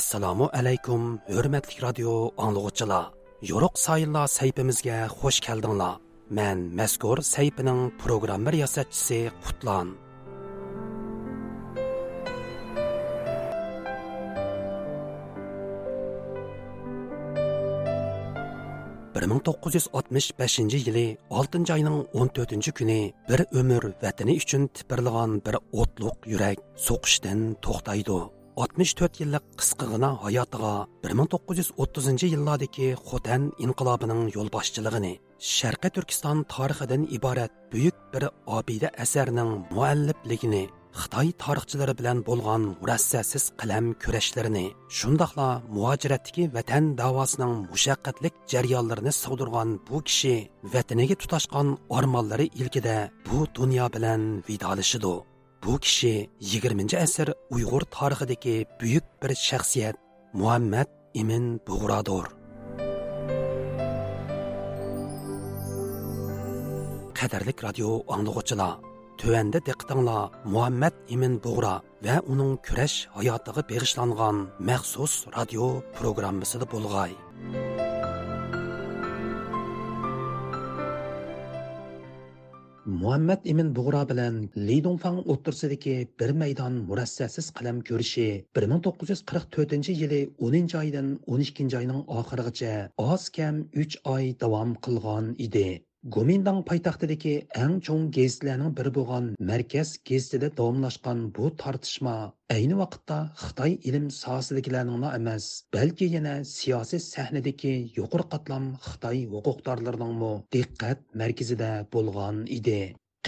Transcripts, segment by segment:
assalomu alaykum hurmatli radio anglag'uchilar yo'ruq sayillar saytimizga xush keldinglar. Man mazkur saytining programma yasatchisi qutlan. bir ming to'qqiz yuz oltmish beshinchi yili oltinchi oyning o'n to'rtinchi kuni bir umr vatani uchun tipirlagan bir o'tliq yurak so'qishdan to'xtaydi. 64 yillik qisqigina hayotiga 1930 yillardagi Xotan inqilobining yo'lboshchiligini, Sharqiy Turkiston tarixidan iborat buyuk bir obida asarning muallifligini, Xitoy tarixchilari bilan bo'lgan murassasiz qalam kurashlarini, shundoqla muhojiratdagi vatan davosining mushaqqatlik jarayonlarini sig'dirgan bu kishi vataniga tutashgan ormonlari ilkida bu dunyo bilan vidolashidi. Bu kishi 20 asr uyg'ur tarixidagi buyuk bir shaxsiyat muhammad İmin Buğradır. Qədərlik radio anlıqçılar, tövəndə diqqətinizə Muhammed İmin Buğra və onun kürəş həyatına bağışlanğan məxsus radio proqramımızda болғай. Muhammad imin bug'ro bilan li donfang o'ttirsidagi bir maydon murassasiz qalam ko'rishi 1944 yili 10 oydan 12 oyning oxirigacha oz kam 3 oy davom qilgan edi. Гоминдан пайтақтыдегі әң чоң гезітлерінің бірі болған Мәркәз гезітіде давамлашқан бу тартышма ayni vaqtda Xitoy ilm sohasidagilarining emas, balki yana siyosiy sahnadagi yuqori qatlam Xitoy huquqdorlarining diqqat markazida bo'lgan edi.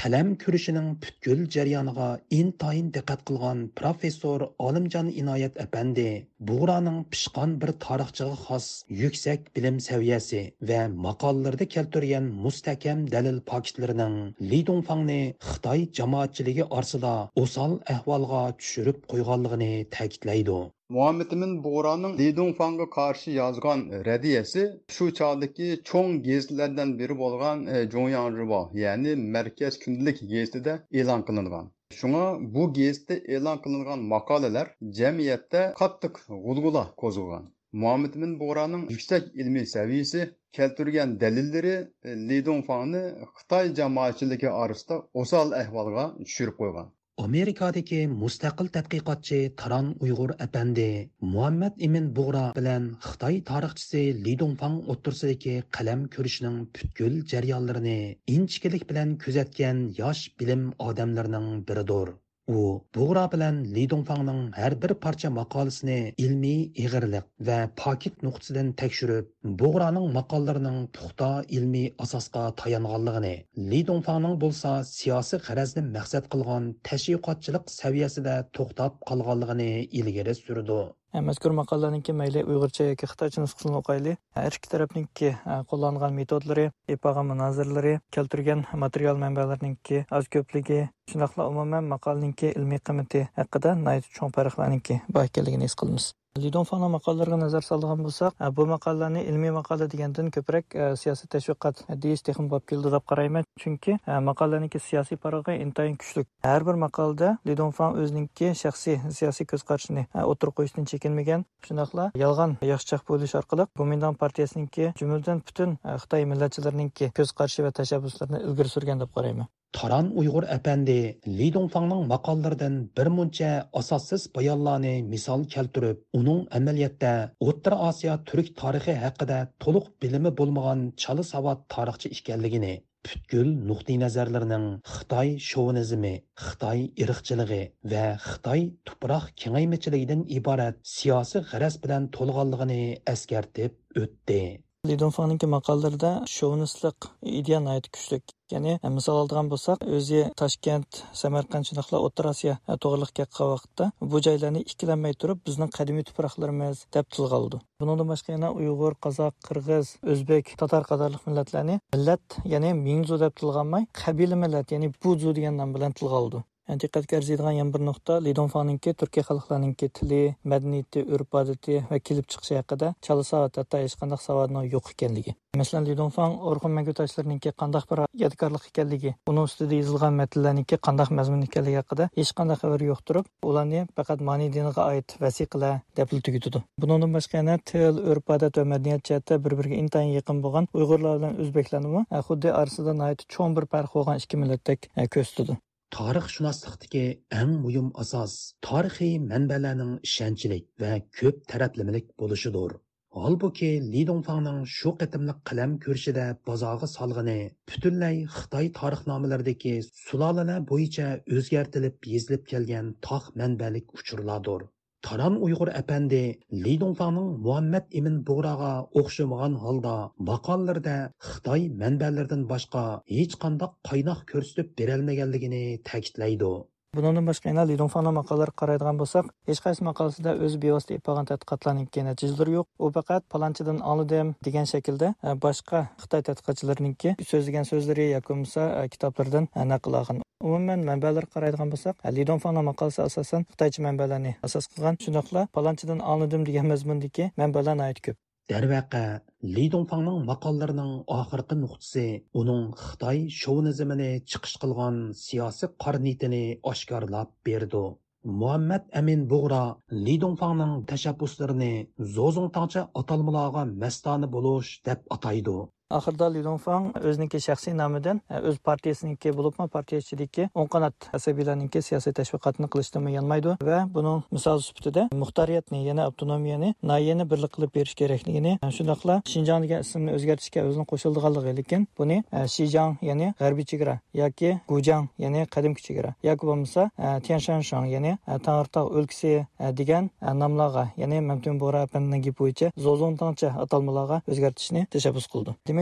Qalam ko'rishining butkul jarayoniga intayin diqqat qilgan professor olimjon inoyat apandi bug'roning pishqon bir tarixchiga xos yuksak bilim saviyasi va maqollarda keltirgan mustahkam dalil pakitlarining lidunfangni xitoy jamoatchiligi orsida o'sal ahvolga tushirib qo'yganligini ta'kidlaydi. Muhammedimin Buğra'nın Li Dongfang'a karşı yazgan e, rediyesi şu çağdaki çoğun gezilerden biri bolgan e, Jongyang Riba yani Merkez Gündelik gezitide e'lon qilingan. Şuna bu gezitde e'lon qilingan maqolalar jamiyatda qattiq g'ulg'ula qo'zg'agan. Muhammedimin Buğra'nın yüksek ilmi seviyesi keltirgan dalillari e, Li Dongfang'ni Xitoy jamoatchiligi orasida o'sal ahvolga tushirib qo'ygan. Amerikadagi mustaqil tadqiqotchi taron uyg'ur apandi muhammad imin bug'ro bilan xitoy tarixchisi li dongfang o'ttirsidagi qalam ko'rishning butkul jarayonlarini inchikilik bilan kuzatgan yosh bilim odamlarining biridir. U bug'ro bilan li dongfangning har bir parcha maqolasini ilmiy ig'irliq va pokit nuqtasidan tekshirib bug'roning maqollarining puxta ilmiy asosga tayanganligini li dongfangning bo'lsa siyosiy g'arazni maqsad qilgan tashviqotchilik saviyasida to'xtab qolganligini ilgari surdi. Э, mazkur maqolalarniki mayli uyg'urcha yoki xitoycha nusxasini o'qayli har э, ikki tarafningki э, qo'llangan metodlari epaga munozirlari keltirgan material manbalarininki oz ko'pligi. Shundoqla umuman maqolaninki ilmiy qiymati haqida cho'ng farqlarniki bor ekanligini his qilamiz. Lidon Fana maqolalariga nazar soladigan bo'lsak, e, bu maqolalarni ilmiy maqola degandan ko'proq e, siyosiy tashviqot deyish texim bo'lib keldi deb qarayman. Chunki e, maqolalarniki siyosiy parog'i intayin kuchli. Har bir maqolada Lidon Fan o'zininki shaxsiy siyosiy ko'z qarashini o'tirib qo'yishdan chekinmagan. shunaqla yolg'on yaxshichaq bo'lish orqali Gomindan partiyasiningki jumladan butun Xitoy millatchilarininki ko'z qarashi va tashabbuslarini ilgari surgan deb qarayman. Taran Uyg'ur әпәнди Ли Доңфаңның мақаллардан bir muncha asossiz bayonlarni misol keltirib, uning amaliyotda O'rta Osiyo turk tarixi haqida to'liq bilimi bo'lmagan chala savod tarixchi ekanligini, butkul nuqtai nazarlarining Xitoy shovinizmi, Xitoy irqchiligi va Xitoy tuproq kengaymichiligidan iborat siyosiy g'araz bilan to'lg'anligini eskartib o'tdi. Lidonfanninki maqolalarida ideyani ideya kuchlik. Ya'ni e, misol oladigan bo'lsak o'zi toshkent samarqand shundoqla o'rta osiyo e, to'g'riliq kelgan vaqtda bu joylarni ikkilanmay turib bizning qadimiy tuproqlarimiz deb tilga oldi bundan boshqa yana uyg'ur qozoq qirg'iz o'zbek tatar qatorliq millatlarni millat ya'ni mingzu deb tilga olmay qabila millat ya'ni buzu degan nom bilan tilga oldi diqqatga arziydigan yana bir nuqta lidonfaninki turkiya xalqlarininki tili madaniyati urf odati va kelib chiqishi haqida chala savat hatto hech qanday savodni yo'q ekanligi. Masalan lidonfan orxun mangutashlarininki qandaq bir yodgorlik ekanligi uning ustida yozilgan matnlarniki qandaq mazmun ekanligi haqida hech qanday xabar yo'q turib ularni faqat mani diniga oid vasiqalar deb tugitidi bundan boshqa yana til urf odat va madaniyat jihatda bir biriga intayin yaqin bo'lgan uyg'urlar bilan o'zbeklarni xuddi orasida cho'ng bir farq bo'lgan ikki millatdek e, ko'rsatadi. Tarixshunoslikdagi eng muhim asos tarixiy manbalarning ishonchlik va ko'p taraflamalik bo'lishidir holbuki Li Dongfangning shu qatimliq qalam ko'rishida bozorga solg'ini butunlay Xitoy tarixnomalaridagi sulolalar bo'yicha o'zgartilib yezilib kelgan tog' manbalik uchurlardir. Таран Уйғур әпәнде Ли Доңфаңның Мухаммед Имин Буғраға оқшымаған халда бақалларда Қытай мәнбәлерден башқа һеч қандақ қайнақ көрсетіп бере алмаганлыгын. Bundan boshqa yana Li Dongfangning qaraydigan bo'lsak, hech qaysi maqolasida o'zi bevosita ipagan tadqiqotlarning natijalari yo'q. U faqat palonchidan oldim degan shaklda e, boshqa Xitoy tadqiqotchilarininki so'zlagan so'zlari yoki bo'lmasa e, kitoblardan e, naql olgan. Umuman manbalar qaraydigan bo'lsak, Li Dongfangning maqolasi asosan Xitoycha manbalarni asos qilgan. Shundoqla palonchidan oldim degan mazmundagi manbalar ko'p. Дәрвәқә, Ли Дongfangның мақалларының ахырқы нуқтасы уның Xitoy шовинизмini chiqish qilgan siyosiy qarnitini oshkorlab berdi. Muhammad Amin Bug'ra Li Dongfangning tashabbuslarini zo'zongtangcha atalmalarga mastona bo'lish deb ataydi. Li donfang o'ziniki shaxsiy nomidan o'z partiyasiniki bo'libmi partiya ichidagi o'ng qanot asabiylarniki siyosiy tashviqotni qilishdan yanmaydi va buning misol sifatida muxtoriyatni yana avtonomiyani noyani birlik qilib berish kerakligini shundoqla shinjang degan ismni o'zgartirishga o'zini qo'shildiganligi lekin buni shijang ya'ni g'arbiy chegara yoki gujang ya'ni chegara yoki bo'lmasa ya'ni o'lkasi degan nomlarga ya'ni atalmalarga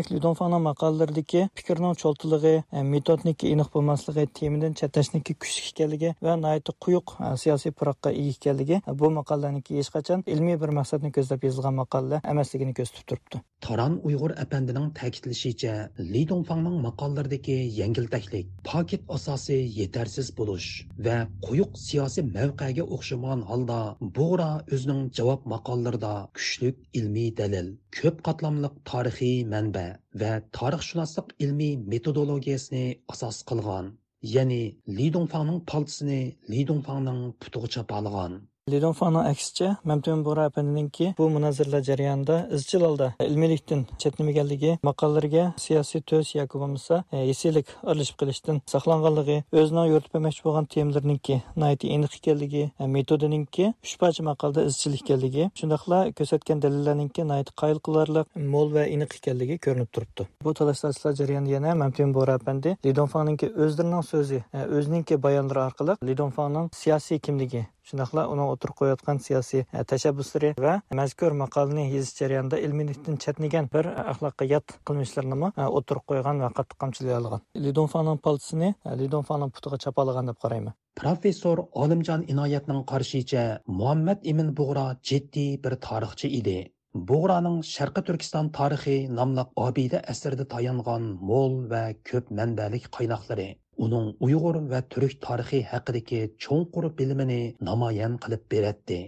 demak Lidonfanın maqolalaridagi fikrning cho'ltiligi e, metodniki aniq bo'lmasligi temidan chatlashniki kuchli ekanligi va nihoyatda quyuq e, siyosiy puroqqa ega ekanligi e, bu maqolalarniki hech qachon ilmiy bir maqsadni ko'zlab yozilgan maqolalar emasligini ko'rsatib turibdi. Taran uyg'ur apandining ta'kidlashicha li donfangning maqolalaridagi yengiltaklik paket asosi yetarsiz bo'lish va quyuq siyosiy mavqega o'xshamagan holda bo'g'ra o'zining javob maqollarida kuchli ilmiy dalil ko'p qatlamliq tarixiy manba va tarixshunoslik ilmiy metodologiyasini asos qilgan ya'ni Lidongfangning paltisini li donfangning putiga chapalgan Lidon aksicha Mamtun Bora bu munozaralar jarayonida izchil holda e, ilmiylikdan chetnamaganligi, maqolalariga siyosiy to's yoki bo'lmasa e, esiylik aralashib qilishdan saqlanganligi, o'zining yo'ritib bermoqchi bo'lgan temalarninki nihoyatda aniq ekanligi, e, metodininki uch parcha maqolada izchil ekanligi, shundoqla ko'rsatgan dalillarninki nihoyat qoyil qilarliq, mo'l va aniq ekanligi ko'rinib turibdi. Bu talash jarayonida yana Mamtun Bora apandi Lidon o'zlarining so'zi, o'zininki bayonlari orqali Lidonfangning siyosiy kimligi shundoqla uni o'tirib qo'yayotgan siyosiy e, tashabbuslari va mazkur maqolani yozish jarayonida ilmiylikdan chatnigan bir e, axloqqa yot qilmishlarni e, o'tirib qo'ygan va qattiq qamchilay olgan. Lidonfaning paltisini lidonfaning putiga chapalagan deb qarayman. Professor olimjon inoyatning qarashicha muhammad ibn bug'ro jiddiy bir tarixchi edi. Bug'roning sharqi turkiston tarixi nomli obida asrda tayangan mo'l va ko'p manbalik qaynoqlari. Uning uyg'ur va turk tarixi haqidagi cho'nqur bilimini namoyon qilib beradi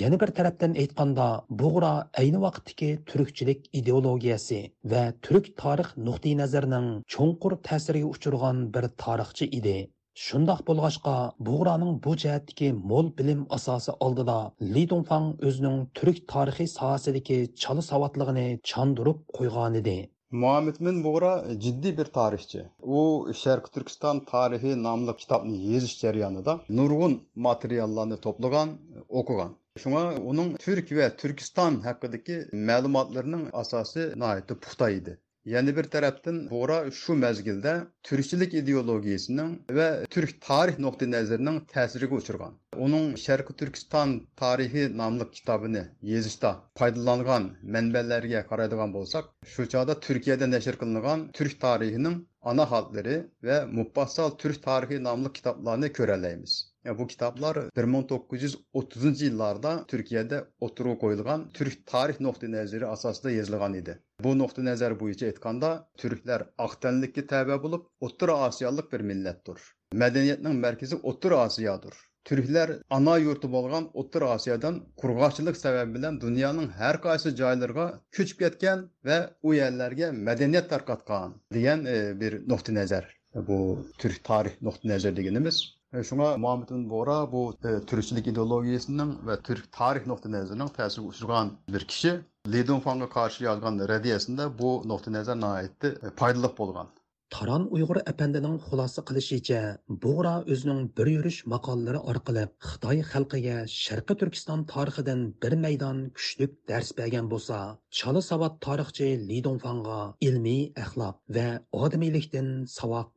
yana bir tarafdan aytganda bug'ra ayni vaqtdagi turkchilik ideologiyasi va turk tarix nuqtai nazarining cho'nqur ta'siriga uchirgan bir tarixchi edi shundoq bo'lg'achqa bug'raning bu jihatdagi mo'l bilim asosi oldida li donfang o'zining turk tarixi sohasidagi chala savodligini chandurib qo'ygan edi Muhammed bin Buğra e, ciddi bir tarihçi. O Şarkı Türkistan tarihi namlı kitabını yazış jarayonida nurg'un materiallarni to'plagan, e, o'qigan. Shunga uning Turk va Turkiston haqidagi ma'lumotlarining asosi nihoyatda puxta edi. Yana bir tarafdan Bora şu mezgilde Türkçilik ideolojisinin ve Türk tarih nokta nazarının ta'siriga uçurgan. Onun Şerki Türkistan tarihi namlı kitabını yazışta foydalangan manbalarga karaydıgan bo'lsak, şu çağda Türkiye'de nashr kılınan Türk tarihinin ana hatları ve mufassal Türk tarihi namlı kitaplarını köreleyimiz. E, bu kitaplar 1930-cu illərdə Türkiyədə oturuq qoyulğan türk tarix nöqteyi nəzəri əsasında yazılğan idi. Bu nöqteyi nəzər boyunca aytqanda türklər aqtənlikə təbə olub Orta Asiyalıq bir millətdir. Mədəniyyətinin mərkəzi Orta Asiyadır. Türklər ana yurtu bolğan Otur Asiyadan qurğaçılıq səbəbi bilan dünyanın hər qaysı caylarına köçüb getkən və o yerlərə mədəniyyət tarqatqan deyən e, bir nöqtə nəzər. Bu türk tarix nöqtə nəzər deyinimiz. Шуңа Muhammed bin Bora bu e, türkçülük ideologiyasının ve Türk tarih nokta nazarının təsir uçurgan bir kişi. Li Dongfang'a karşı yazgan rediyasında bu nokta nazar nəhayətdə e, faydalı bolğan. Taran Uyg'ur apandining xulosa qilishicha, Bug'ra o'zining bir yurish maqolalari orqali Xitoy xalqiga Sharqi Turkiston tarixidan bir maydon kuchlik dars bergan bo'lsa, chala savat tarixchi Li Dongfangga ilmiy axloq va.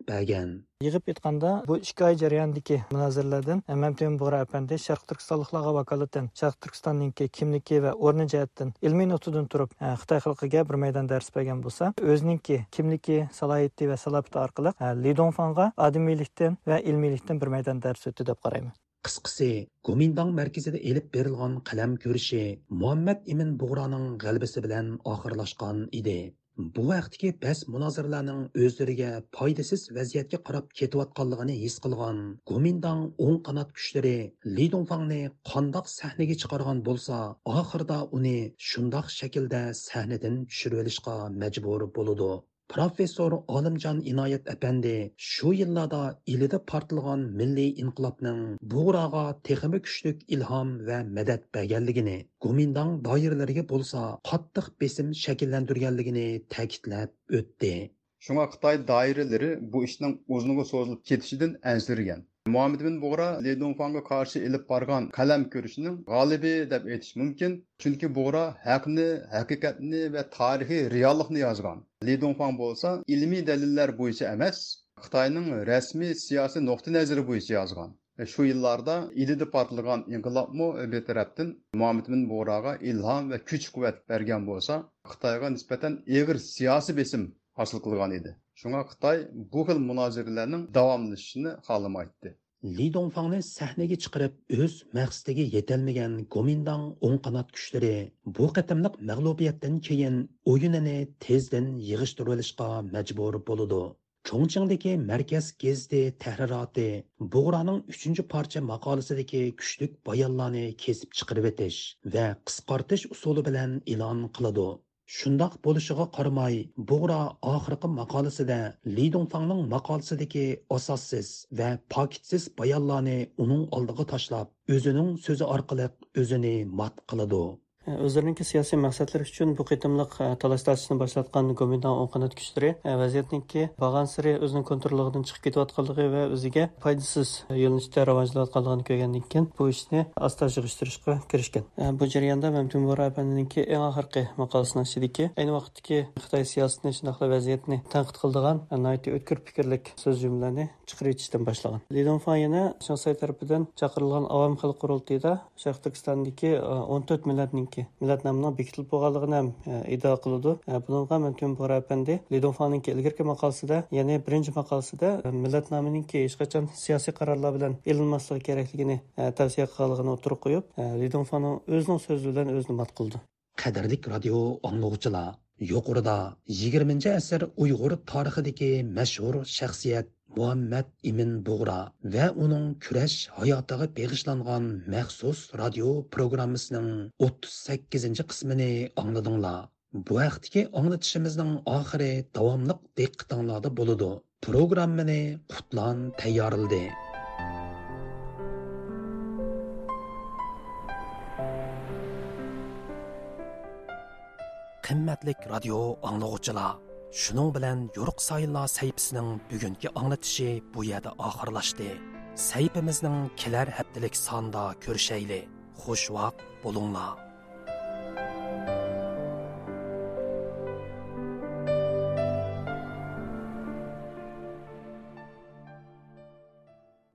Yig'ib aytganda, bu ikki oy jarayonidagi munozirlardan Mamtun Bug'ra apandi Sharq Turkistonliklarga vakolatan Sharq Turkistonninki kimligi va o'rni jihatdan ilmiy nuqtadan turib e, Xitoy xalqiga bir maydon dars bergan bo'lsa, o'zininki kimligi, salohiyati va salobati orqali e, lidonfanga odimiylikdan va ilmiylikdan bir maydon dars o'tdi deb qarayman. Qisqasi, Gomindang markazida elib berilgan qalam ko'rishi Muhammad ibn bug'roning g'alabasi bilan oxirlashgan edi. Bu vaqtdagi bas munozirlarning o'zlariga foydasiz vaziyatga qarab ketayotganligini his qilgan gomindang o'ng qanot kuchlari li donfangni qandoq sahnaga chiqargan bo'lsa oxirida uni shundoq shaklda sahnadan tushirib olishga majbur bo'ludi. Professor olimjon inoyat apandi shu yillarda ilida portilgan milliy inqilobning bug'roga texmi kuchlik ilhom va madad berganligini gumindong doiralariga bo'lsa qattiq besim shakllantirganligini ta'kidlab o'tdi. Shunga xitoy doiralari bu ishning uzunga so'zilib ketishidan anzirgan Muhammed bin Buğra Li Dongfang'a karşı ilip bargan kalem görüşünün galibi deb etiş mümkün. Çünkü Buğra hakını, hakikatini ve tarihi reallıkını yazgan. Li Dongfang bolsa ilmi deliller bu işi emez. Xitayning resmi siyasi nokta nazari bu işi yazgan. E, shu yillarda ilida portlagan inqilobmi betarafdan muhammad bin bo'raga ilhom va kuch quvvat bergan bo'lsa xitoyga nisbatan egir siyosiy besim hosil qilgan edi Шуңа Қытай бұл хил munozaralarning davomlashishini xohlamaydi. Li Донфаңны sahnaga chiqarib, o'z maqsadiga yetolmagan Гоминдан o'ng канат kuchlari bu кытымлык mag'lubiyatdan keyin o'yinini тездән yig'ishtirib olishga majbur bo'ladi. Chongqingdagi markaz gezdi tahriroti Bug'raning 3 parcha maqolasidagi kuchlik баянларны kesib chiqarib әтеш va qisqartish usuli bilan e'lon qiladi. Shundoq bo'lishiga qaramay, Bug'ra oxirgi maqolasida Li Dongfangning maqolasidagi asossiz va pokitsiz bayonlarni uning oldiga tashlab, o'zining so'zi orqali o'zini mat qiladi. Э, o'zlariniki siyosiy maqsadlar uchun bu qitimliq э, e, talash boshlatgan gomindan o'ng qanot kuchlari э, vaziyatniki bag'an siri o'zining kontrolligidan chiqib ketayotganligi va o'ziga foydasiz yo'nalishda rivojlanayotganligini ko'rgandan keyin bu ishni asta yig'ishtirishga kirishgan. Bu jarayonda mamtun apaniki eng oxirgi maqolasini ichidagi ayni vaqtdagi xitoy siyosatini shundoqla vaziyatni tanqid qildigan o'tkir fikrlik so'z jumlalarni chiqarib yetishdan boshlagan. Lidonfan yana shansay tarafidan chaqirilgan avam xalq qurultiyida sharq turkistondagi e, o'n to'rt millatning ki millat nomining bekitilib bo'lganligini ham e, iddao qiladi e, bunga mantun bora apandi lidonfaninki ilgirki maqolasida ya'ni birinchi maqolasida e, millat nomininki hech qachon siyosiy qarorlar bilan ilinmasligi kerakligini e, tavsiya qilganligini o'tirib qo'yib e, lidonfaning o'zining so'zi bilan o'zini mat qildi. Qadrlik radio anglovchilar yuqorida yigirmanchi asr uyg'ur tarixidagi mashhur shaxsiyat muhammad ibn bug'ra va uning kurash hayotiga beg'ishlangan maxsus radio programmasining 38 qismini angladinglar bu vaqtdagi anglatishimizning oxiri davomliq diqqatinglarda bo'ladi programmani qutlan tayyorladi qimmatlik radio anglovchilar Шуның белән Юрык сайынлар сәйпісінің bugungi аңлатышы bu yerda oxirlashdi. Сәйпіміздің kelar haftalik sonda ko'rishayli. Xush vaqt bo'linglar.